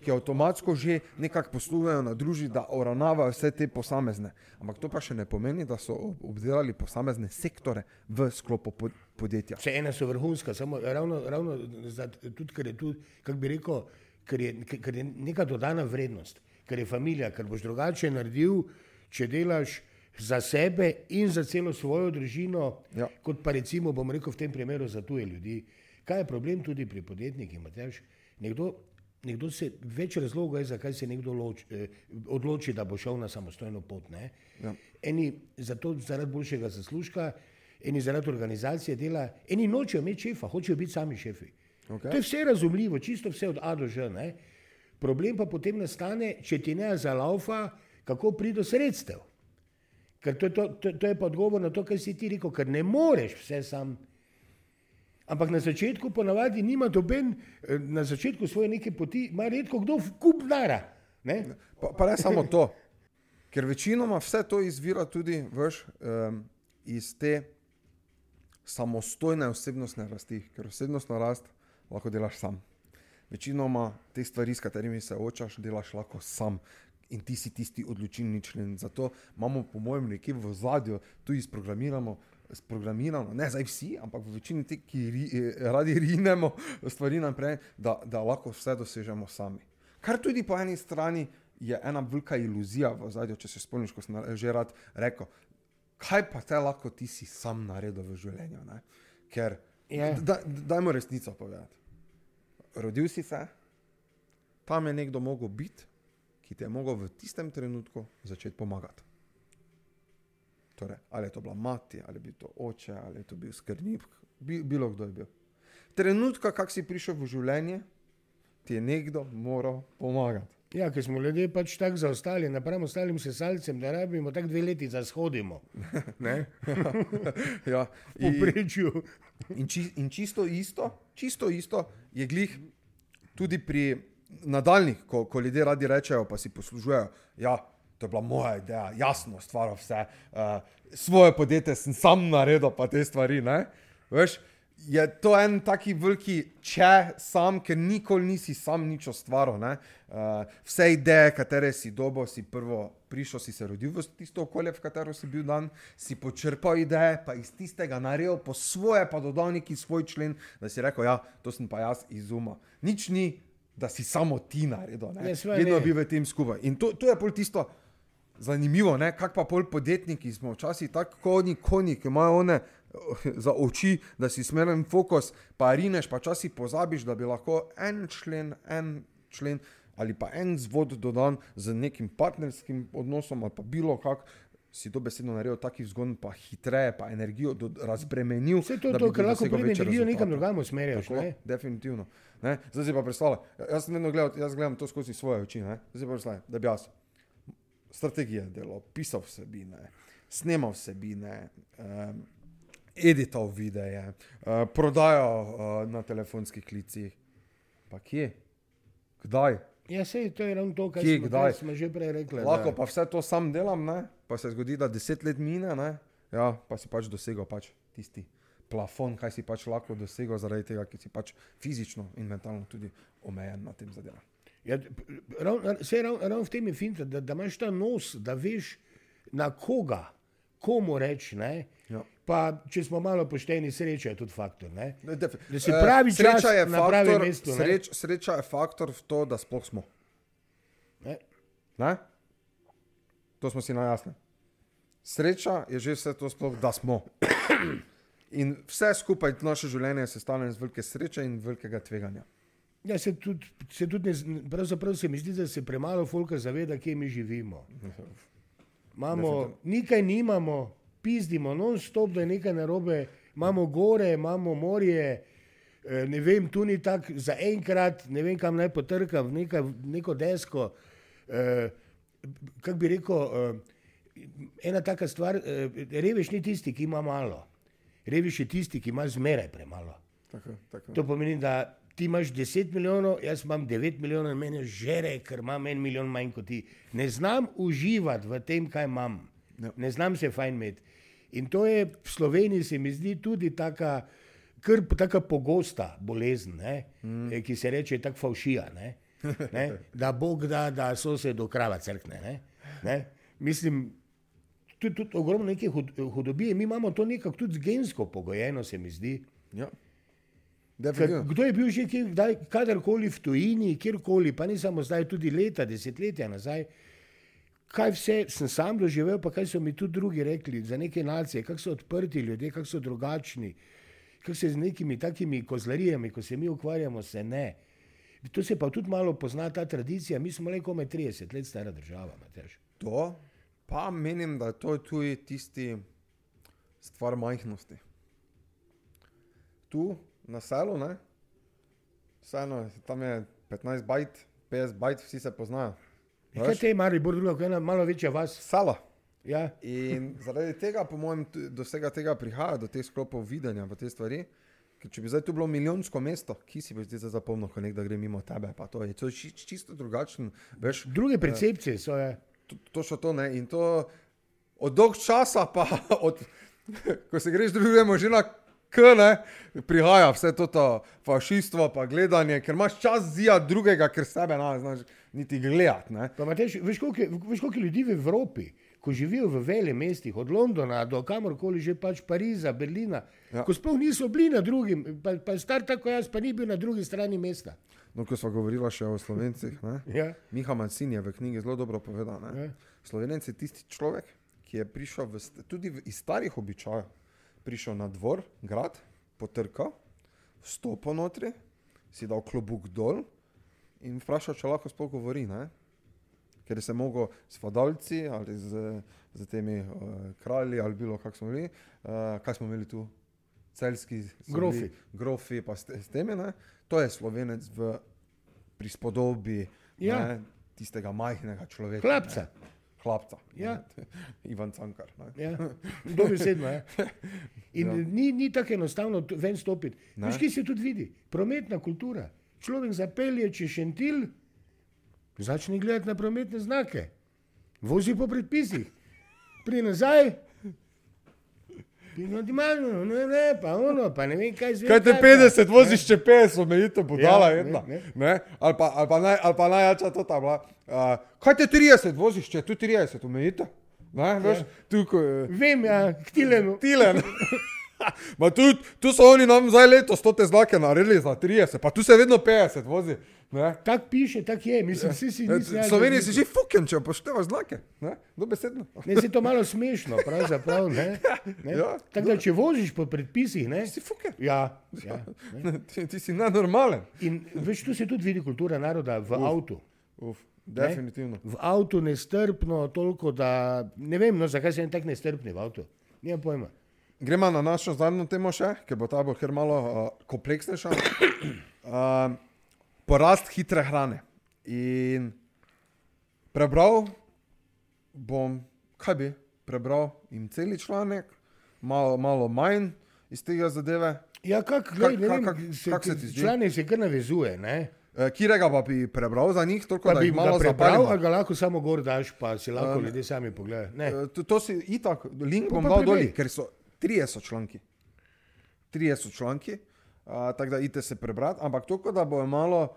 B: ki avtomatsko že nekako poslujejo na družbi, da uravnavajo vse te posamezne. Ampak to pa še ne pomeni, da so ob- obdelali posamezne sektore v sklopu pod, podjetja.
A: Vse ena so vrhunska, samo ravno, ravno za, tudi, ker je tu, kako bi rekel, ker je, ker je neka dodana vrednost, ker je familija, ker boš drugače naredil, če delaš za sebe in za celo svojo družino,
B: Ja.
A: kot pa recimo, bom rekel, v tem primeru za tuje ljudi. Kaj je problem tudi pri podjetnikih, Matjaž? Nekdo, nekdo se, več razlogov je, zakaj se nekdo loč, eh, odloči, da bo šel na samostojno pot. Ne?
B: Ja.
A: Eni zato zaradi boljšega zaslužka, eni zaradi organizacije dela, eni nočejo imeti šefa, hočejo biti sami šefi.
B: Okej.
A: To je vse razumljivo, čisto vse od A do Ž. Ne? Problem pa potem nastane, če ti ne zalaufa, kako priti do sredstev. Ker to, je to, to, to je pa odgovor na to, kar si ti rekel, ker ne moreš vse sam. Ampak na začetku ponavadi nima doben, eh, na začetku svoje neke poti, ima redko kdo v kup dara. Ne?
B: Pa, pa ne samo to, ker večinoma vse to izvira tudi veš, um, iz te samostojne osebnostne rasti, ker osebnostna rast lahko delaš sam. Večinoma te stvari, s katerimi se očaš, delaš lahko sam. In ti si tisti odločilni člen. Zato imamo, po mojem, nekje v zadju tudi sprogramirano, sprogramirano, ne zdaj vsi, ampak v večini teh, ki ri, eh, radi rinemo stvari naprej, da, da lahko vse dosežemo sami. Kar tudi po eni strani je ena velika iluzija v zadju, če se spomniš, ko sem že rad rekel, kaj pa te lahko ti si sam naredil v življenju. Ne? Ker,
A: Ja.
B: da, dajmo resnico povedati. Rodil si se, tam je nekdo mogel biti, ki ti je mogel v tistem trenutku začeti pomagati. Torej, ali je to bila mati, ali je bil to oče, ali je to bil skrbnik, bi, bilo kdo je bil. Trenutka, kak si prišel v življenje, ti je nekdo moral pomagati.
A: Ja, ker smo ljudje pač tako zaostali, napram ostalim sesalcem, da rabimo tako dve leti za shodimo. Ne?
B: ja,
A: V povprečju.
B: In, či, in čisto isto, čisto isto je glih tudi pri nadaljnih, ko, ko ljudje radi rečejo, pa si poslužujejo. Ja, to je bila moja ideja, jasno, stvar vse. Uh, svoje podjetje sem sam naredil, pa te stvari. Ne? Veš, je to en taki veliki če sam, ker nikoli nisi sam nič ustvaril. Uh, vse ideje, katere si dobo, si prvo prišel, si se rodil v tisto okolje, v katero si bil dan, si počrpal ideje, pa iz tistega naredil po svoje, pa dodal neki svoj člen, da si rekel, ja, to sem pa jaz iz uma. Nič ni, da si samo ti naredil. ne.
A: Seveda
B: Vedno
A: ne.
B: bi v tem skupaj. In to, to je pol tisto. Zanimivo, ne? kak pa pol podjetniki smo včasih tako konji, konji, ki imajo one eh, za oči, da si smeren fokus, pa rineš, pa včasih pozabiš, da bi lahko en člen, en člen ali pa en zvod dodan z nekim partnerskim odnosom ali pa bilo kak, si to besedno naredil taki vzgon, pa hitreje, pa energijo do, razbremenil.
A: Vse to,
B: da
A: to ker lahko pride energijo nekam drugam usmerjaš.
B: Tako,
A: ne?
B: definitivno. Ne? Zdaj si pa predstavljaj, jaz, sem vedno gledal, jaz gledam to skozi svoje oči. Ne? Zdaj si pa predstavljaj, da bi jaz strategije delal, pisal vsebine, snemal vsebine, um, edital videe, uh, prodajal uh, na telefonskih klicih. Pa kje? Kdaj?
A: Ja, sej, to je ravno to, kar
B: Kje,
A: smo, kar smo že prej rekli.
B: Lahko
A: da-
B: pa vse to sam delam, ne? Pa se zgodi, da deset let mine, ne? ja, pa si pač dosegel pač tisti plafon, kaj si pač lahko dosegel, zaradi tega, ker si pač fizično in mentalno tudi omejen na tem zadevah.
A: Ja, ravno rav, rav v tem je finta, da, da imaš ta nos, da veš na koga, komu reči.
B: Ja.
A: Pa če smo malo pošteni, sreča je tudi faktor. Ne?
B: Ne,
A: Da si
B: Eh,
A: pravi čas
B: sreča je faktor-
A: mestu?
B: Sreč, sreča je faktor v to, da sploh smo.
A: Ne?
B: Ne? To smo si najjasni. Sreča je že vse to, sploh, da smo. In vse skupaj, naše življenje je sestavljeno iz velike sreče in velikega tveganja.
A: Ja, se tudi, se tudi ne, pravzaprav se mi zdi, da se premalo folka zaveda, kje mi živimo. Imamo, nekaj nimamo, pizdimo non-stop, da je nekaj narobe, imamo gore, imamo morje, eh, ne vem, tu ni tako zaenkrat, ne vem, kam naj potrkam, nekaj, neko desko. Eh, Kako bi rekel, eh, ena taka stvar, eh, revež ni tisti, ki ima malo. Revež je tisti, ki ima zmeraj premalo.
B: Tako, tako.
A: To pomeni, da ti imaš 10 milijonov, jaz imam 9 milijonov meni žere, ker imam en milijon manj kot ti. Ne znam uživati v tem, kaj imam.
B: Ja.
A: Ne znam se fajn imeti. In to je v Sloveniji, se mi zdi, tudi taka, kar, taka pogosta bolezen, ne? mm. ki se reče tako faušija. Ne? Ne? Da Bog da, da so se do krava crkne. Ne? Ne? Mislim, tudi, tudi ogromno neke hud, hudobije, mi imamo to nekako tudi gensko pogojeno, se mi zdi.
B: Ja. Definitivno.
A: kdo je bil že kjer, kdaj, kadarkoli v tujini, kjerkoli, pa ne samo zdaj, tudi leta, desetletja nazaj, kaj vse sem sam doživel, pa kaj so mi tudi drugi rekli za neke nacije, kako so odprti ljudje, kako so drugačni, kako se z nekimi takimi kozlarijami, ko se mi ukvarjamo, se ne. To se pa tudi malo pozna ta tradicija, mi smo le komaj 30 let stara država, Matež.
B: To, pa menim, da je to tudi tisti stvar majhnosti. Tu na selu, ne, vseeno, tam je 15 bajt, 50 bajt, vsi se poznajo.
A: Ja, Kaj te ima, bolj druga, kot ena malo večja vas?
B: Sala.
A: Ja,
B: In zaradi tega, po mojem, tu- do vsega tega prihaja, do teh sklopov videnja v te stvari. Ker če bi zdaj tu bilo milijonsko mesto, ki si boš zdaj zapomnil, ko nekdo gre mimo tebe, pa to je, to je či- čisto drugačen, veš,
A: druge percepcije so. Ja.
B: to, to še to ne. In to od dolg časa, pa od, ko se greš drugemu že na K, ne, prihaja vse to, to fašistvo, pa gledanje, ker imaš čas zija drugega, ker sebe ne znaš niti gledati. ne.
A: Pa Mateš, veš, koliko je, je ljudi v Evropi, ko živijo v vele mestih, od Londona do kamorkoli že pač Pariza, Berlina,
B: Ja.
A: ko sploh niso bili na drugim, pa, pa star tako jaz, pa ni bil na drugi strani mesta.
B: No, ko smo govorili še o slovencih, ne.
A: Ja.
B: Miha Mancin je v knjigi zelo dobro povedal. Ne?
A: Ja.
B: Slovenec je tisti človek, ki je prišel v, tudi v, iz starih običajev, prišel na dvor, grad, potrkal, vstopil notri, si dal klobuk dol in vprašal, če lahko sploh govori. Ne? Ker se mogel s fadalci ali z, z temi uh, kralji ali bilo kak smo bili, uh, kaj smo imeli tu, celski
A: Grofi.
B: bili, grofi pa s, s temi, ne? to je slovenec v prispodobi
A: Ja.
B: ne, tistega majhnega človeka.
A: Hlapca.
B: Ne? Hlapca.
A: Ja.
B: ne. Ivan Cankar.
A: Ja, dobesedno je. In
B: Ja.
A: ni, ni tako enostavno ven stopiti. Veš, ki se tudi vidi, prometna kultura. Človek zapelje čez šentil, začne gledati na prometne znake, vozi po predpisih, pride nazaj. Pino di mano, ne, ne, pa ono, pa ne vem kaj zveni.
B: Kaj te 50, voziš če 50, omejitev budala
A: Ja,
B: jedna.
A: ne,
B: Ne? Ali pa, ali pa, naj, ali pa najjača to ta bila. Uh, kaj te 30, voziš če tu 30, omejitev? Ne, veš, tu ko je.
A: Vem, ja, k tilenu.
B: Tilen. Ma tu, tu so oni nam zdaj letos te znake naredili za 30, pa tu se vedno 50 vozi. Ne?
A: Tak piše, tak je, mislim, vsi si
B: V
A: nismo.
B: Sloveniji si že fuken, če upoštevaš znake. Ne? Dobesedno.
A: Ne, se to malo smešno, pravzaprav. Ne? Ne?
B: Ja.
A: Tako da, če voziš po predpisih, ne?
B: Si fuken.
A: Ja, ja.
B: Ti, ti si nenormalen.
A: In več tu se tudi vidi kultura naroda v Uf. avtu.
B: Uf, definitivno.
A: V avtu nestrpno, toliko da ne vem, no, zakaj se en tak nestrpni v avtu. Nimam pojma.
B: Gremo na našo zadnjo temo še, ker bo ta bo kar malo uh, kompleksnejša. Uh, porast hitre hrane. In prebral bom, kaj bi prebral, in cel članek, malo, malo manj iz tega zadeve.
A: Ja, kak,
B: Kak- kak- kak-
A: se,
B: kak se ti zdi?
A: članek se kar navezuje, ne?
B: Uh, Kirega pa bi prebral za njih, toliko
A: Pa
B: da
A: bi
B: jih malo zaparimo.
A: ali ga lahko samo gor daš, pa si lahko
B: Um,
A: ljudje sami pogledajo.
B: Eh, To, to si itak, link bom dal dol, ker so trije so članki. Trije so članki, uh, tako da idite se prebrati, ampak to, da bojo malo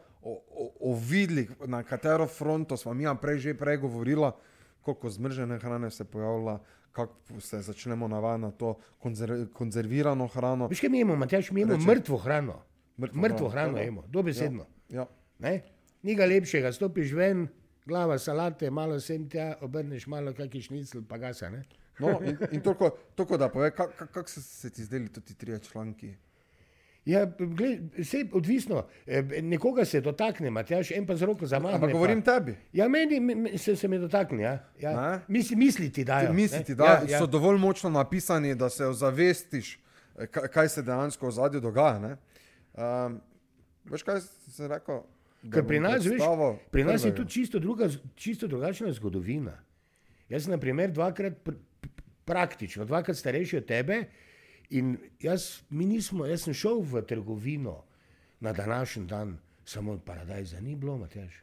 B: ovidli, na katero fronto smo mi prej že prej govorila, koliko zmržene hrane se pojavlja, kako se začnemo navajati na to konzer, konzervirano hrano.
A: Veš, kaj mi imamo, Matjaš, mi imamo
B: Reče.
A: mrtvo hrano.
B: Mrtvo
A: Mrtvo
B: hrano,
A: hrano
B: ja.
A: imamo, dobesedno.
B: Ja.
A: Ne? Ni ga lepšega, stopiš ven, glava salate, malo sem tja, obrneš malo kakšen šnicl, pa gasa. Ne?
B: No, in, in toliko, toliko da pove, kako kak, kak se, se ti zdeli ti trije članki.
A: Ja, gled, vse odvisno, Eh, nekoga se dotakne, Matjaš, en pa z roko zamahne.
B: Ampak govorim
A: pa.
B: tebi.
A: Ja, meni me- se, se me dotakne. Ja. Ja. Misli, misliti dajo.
B: Misliti,
A: ne?
B: da
A: ja,
B: ja, so dovolj močno napisani, da se ozavestiš, eh, kaj, se dejansko v zadju dogaja. Ne? Um, veš, kaj sem rekel?
A: Ker pri nas, veš, pri nas je tudi čisto, druga, čisto drugačna zgodovina. Jaz sem, na primer, dvakrat praktično, dvakrat starejši od tebe in jaz, mi nismo, jaz sem šel v trgovino na današnji dan, samo paradajza ni bilo, Matjaž.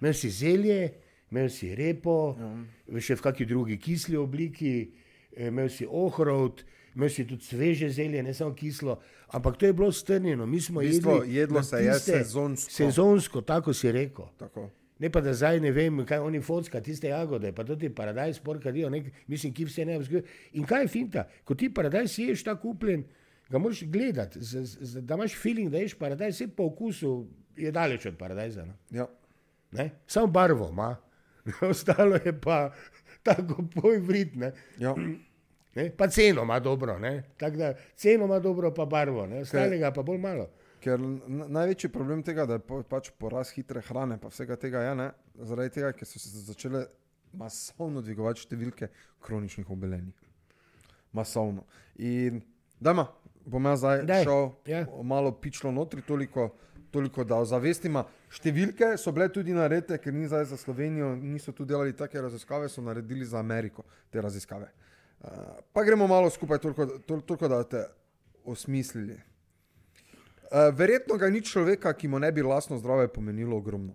A: Imel si zelje, imel si repo, ja. še v kakšni drugi kisli obliki, eh, imel si ohrovt, imel si tudi sveže zelje, ne samo kislo, ampak to je bilo strnjeno. Mi smo
B: V bistvu
A: jedli
B: jedlo se je sezonsko.
A: Sezonsko, tako si rekel.
B: Tako.
A: Ne pa da zdaj ne vem, kaj oni focka, tiste jagode, pa tudi paradajz, porkadijo, nek, mislim, ki vse ne vzgojijo. In kaj je finta, ko ti paradajz ješ ta kupljen, ga moraš gledati, z, z, da imaš feeling, da ješ paradajz, vse po okusu je daleč od paradajza. No?
B: Ja.
A: Ne? Samo barvo ima, ostalo je pa tako poj vritne.
B: Ja.
A: Ne? Pa ceno ima dobro, tako da ceno ima dobro, pa barvo, ne? ostalega pa bolj malo.
B: Ker največji problem tega, da je po, pač porast hitre hrane, pa vsega tega je, ne, zaradi tega, ker so se začele masovno dvigovati številke kroničnih obolenj. Masovno. In da ima, bom jaz zdaj
A: Daj,
B: šel
A: ja.
B: malo pičlo notri, toliko, toliko da ozavestima. Številke so bile tudi narejene, ker ni zdaj za Slovenijo, niso tu delali take raziskave, so naredili za Ameriko te raziskave. Uh, pa gremo malo skupaj, toliko, tol, toliko da te osmislili. Uh, verjetno ga ni človeka, ki mu ne bi lastno zdravje pomenilo ogromno.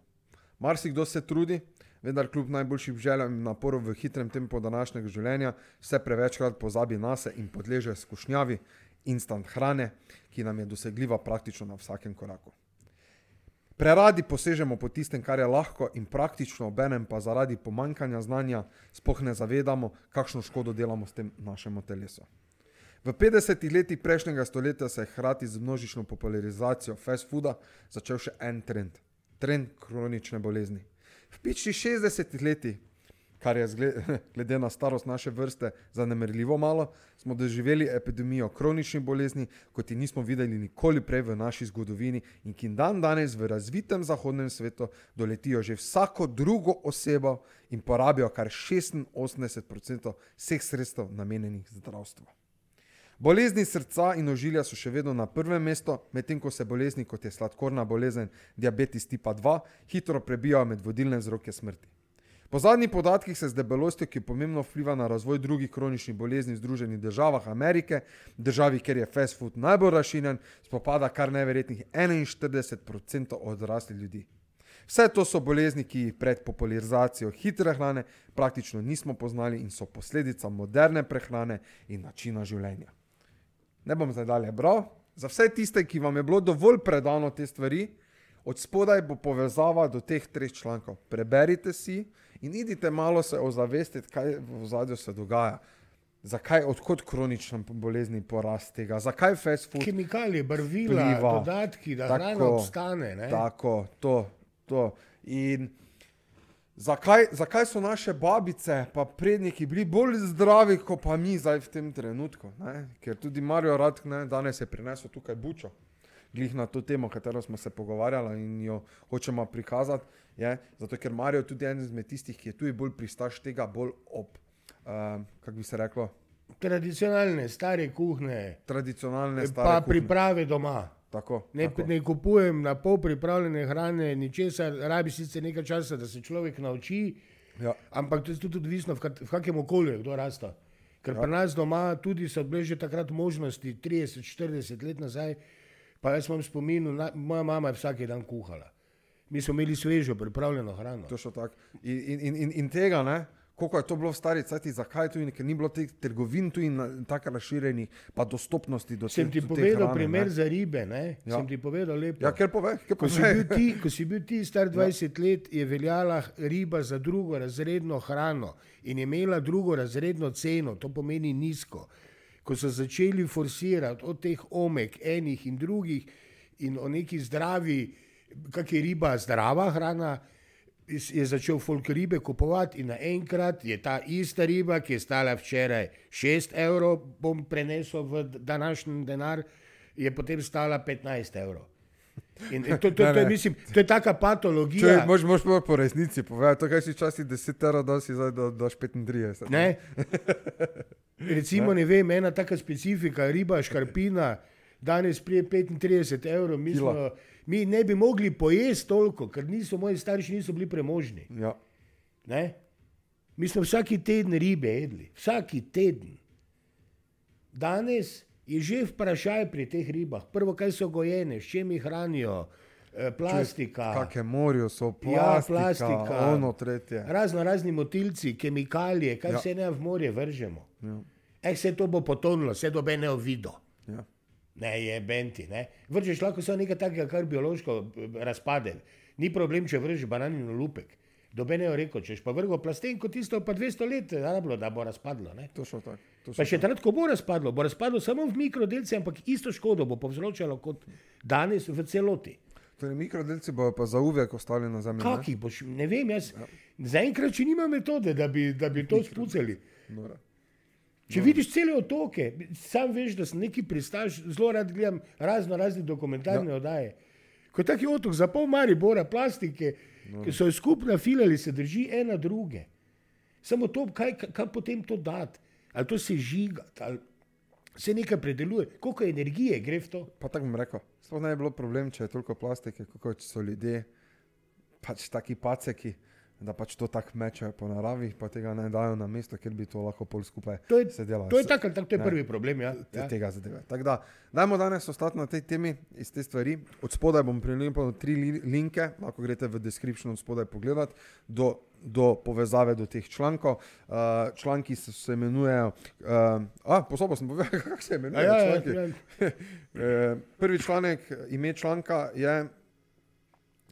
B: Marsikdo se trudi, vendar kljub najboljšim željam in naporom v hitrem tempu današnjega življenja, vse prevečkrat pozabi na se in podleže skušnjavi instant hrane, ki nam je dosegljiva praktično na vsakem koraku. Preradi posežemo po tistem, kar je lahko in praktično, obenem pa zaradi pomankanja znanja spoh ne zavedamo, kakšno škodo delamo s tem našemu telesu. V 50-ih letih prejšnjega stoletja se je hkrati z množično popularizacijo fast fooda začel še en trend. Trend kronične bolezni. V pičnih 60-ih letih, kar je glede na starost naše vrste zanemerljivo malo, smo doživeli epidemijo kroničnih bolezni, kot ji nismo videli nikoli prej v naši zgodovini in ki dan danes v razvitem zahodnem svetu doletijo že vsako drugo osebo in porabijo kar 86% vseh sredstev namenjenih zdravstvu. Bolezni srca in ožilja so še vedno na prvem mestu, medtem ko se bolezni kot je sladkorna bolezen, diabetes tipa 2, hitro prebijajo med vodilne vzroke smrti. Po zadnjih podatkih se z debelostjo, ki pomembno vpliva na razvoj drugih kroničnih bolezni v Združenih državah Amerike, državi, kjer je fast food najbolj razširjen, spopada kar neverjetnih 41% odraslih ljudi. Vse to so bolezni, ki jih pred popularizacijo hitre hrane praktično nismo poznali in so posledica moderne prehrane in načina življenja. Ne bom zdaj dalje bral. Za vse tiste, ki vam je bilo dovolj predano te stvari, od spodaj bo povezava do teh treh člankov. Preberite si in idite malo se ozavestiti, kaj v zadju se dogaja. Zakaj, odkot kronična bolezni porast tega, zakaj fast food
A: Kemikalije, barvila,
B: Vpliva.
A: dodatki, da
B: Tako,
A: hrana obstane. Ne?
B: Tako, to, to. In zakaj, zakaj so naše babice, pa predniki bili bolj zdravi, kot pa mi zdaj v tem trenutku? Ne? Ker tudi Marijo Rad, ne, danes je prinesel tukaj bučo, glih na to temo, o katero smo se pogovarjali in jo hočemo prikazati. Je, zato, ker Marijo je tudi en izmed tistih, ki je tudi bolj pristaš tega, bolj ob, uh, kako bi se reklo,
A: Tradicionalne, stare kuhne,
B: tradicionalne
A: pa
B: stare kuhinje.
A: priprave doma.
B: Tako,
A: Ne,
B: tako.
A: ne kupujem na pol pripravljene hrane, ničesar, rabi sicer nekaj časa, da se človek nauči,
B: Ja.
A: ampak to je tudi odvisno, v, kat, v kakem okolju je kdo rasta. Ker ja. pri nas doma tudi so bile že takrat možnosti, 30-40 let nazaj, pa jaz imam spomin, moja mama je vsak dan kuhala. Mi smo imeli svežo, pripravljeno hrano.
B: Točno tako. In, in, in, in tega, ne, koliko je to bilo v stari cajti, zakaj tu in ker ni bilo teh trgovin tu in na- tako razširjenih, pa dostopnosti do
A: Sem
B: te-
A: ti
B: do
A: povedal
B: hrane,
A: primer
B: ne.
A: za ribe, ne?
B: Ja.
A: sem ti povedal lepo.
B: Ja, ker pove, ker
A: Ko si,
B: pove.
A: bil ti, ko si bil ti star 20 let, je veljala riba za drugorazredno hrano in je imela drugorazredno ceno, to pomeni nizko. Ko so začeli forsirati od teh omek, enih in drugih, in o neki zdravi, kak je riba zdrava hrana, je začel folk ribe kupovati in naenkrat je ta ista riba, ki je stala včeraj 6 evrov, bom prenesel v današnji denar, je potem stala 15 evrov. In, in to, to,
B: Ne,
A: to, je,
B: ne.
A: mislim, to je taka
B: Če
A: patologija.
B: moš, moš pa po resnici povedati, to kaj si včasih 10 evrov, da si zdaj do, doš 35.
A: Ne? Recimo, ne vem, ena taka specifika, riba, škarpina, danes prije 35 evrov, mi, smo, mi ne bi mogli pojesti toliko, ker niso moji starši niso bili premožni.
B: Ja.
A: Ne? Mi smo vsaki teden ribe jedli, vsaki teden. Danes je že vprašaj pri teh ribah. Prvo, kaj so gojene, s čim jih hranijo, eh, plastika.
B: Kakšne morju so,
A: Ja,
B: plastika,
A: plastika.
B: ono tretje.
A: Razno razni motilci, kemikalije, kaj
B: Ja.
A: ja. vse ne v morje vržemo.
B: Ja.
A: Eh, se to bo potonilo, se dobe ne ovido.
B: Ja.
A: Ne, je benti. Ne? Vržeš lahko samo nekaj takega, kar biološko eh, razpade. Ni problem, če vržeš bananin lupek. Dobene je rekel, češ pa vrgo plastenko, tisto pa 200 let rabilo, da bo razpadlo. Ne?
B: Točno tako.
A: Pa
B: točno
A: še
B: tako.
A: takrat, ko bo razpadlo, bo razpadlo samo v mikrodelce, ampak isto škodo bo povzročalo kot danes v celoti.
B: Torej, mikrodelci bojo pa za uvek ostali na zemlji.
A: Kakih boš, ne vem, jaz zaenkrat še nima metode, da bi, da bi to spucali.
B: Nora.
A: Če no. vidiš cele otoke, sam veš, da sem neki pristaš, zelo rad gledam razno razne dokumentarne ja. oddaje. Ko je taki otok za pol Maribora, plastike, no. ki so jo skupno filali, se drži ena druge. Samo to, kaj, kaj, kaj potem to dati, ali to se žigati, ali se nekaj predeluje, koliko energije gre v to.
B: Pa tako bom rekel. Sploh ne bi bilo problem, če je toliko plastike, kot so ljudje, pač taki paceki, da pač to tako mečejo po naravi, pa tega ne dajo na mesto, kjer bi to lahko pol skupaj
A: To je,
B: se delalo.
A: to je tako, tako, to je
B: Ne.
A: prvi problem. Ja.
B: te,
A: Ja.
B: tega zadeve. Tako da, dajmo danes ostati na tej temi iz te stvari. Od spodaj bom prilinkal tri li- linke, lahko greste v description od spodaj pogledat, do, do povezave do teh člankov. Uh, članki se, se imenujejo, uh, a posebej sem povedal, kako se imenujejo
A: Ja, ja, ja.
B: Eh, Prvi članek, ime članka je,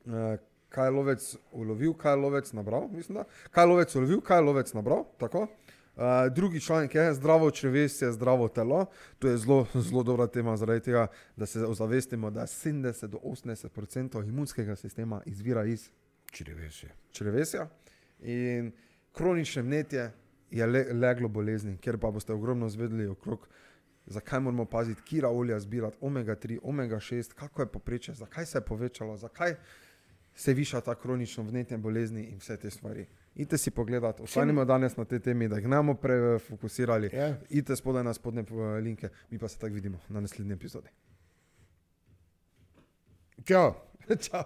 B: eh, kaj je lovec ulovil, kaj je lovec nabral. Mislim, da. kaj je lovec ulovil, kaj je lovec nabral. Tako. Uh, drugi članek je zdravo črevesje, zdravo telo. To je zelo, zelo dobra tema, zaradi tega, da se ozavestimo, da 70 do 80 odstotkov imunskega sistema izvira iz
A: Črevesje.
B: črevesja. In kronične vnetje je le, leglo bolezni, ker pa boste ogromno zvedeli okrog, zakaj moramo paziti, kira olja zbirati, omega 3, omega 6, kako je poprečje, zakaj se je povečalo, zakaj se viša ta kronično vnetje bolezni in vse te stvari. Idite si pogledati, ostanimo danes na tej temi, da jih ne bomo prefokusirali.
A: Ja.
B: Idite spodaj na spodnje eh, linke, mi pa se tako vidimo na naslednji epizodi.
A: Čau.
B: Čau.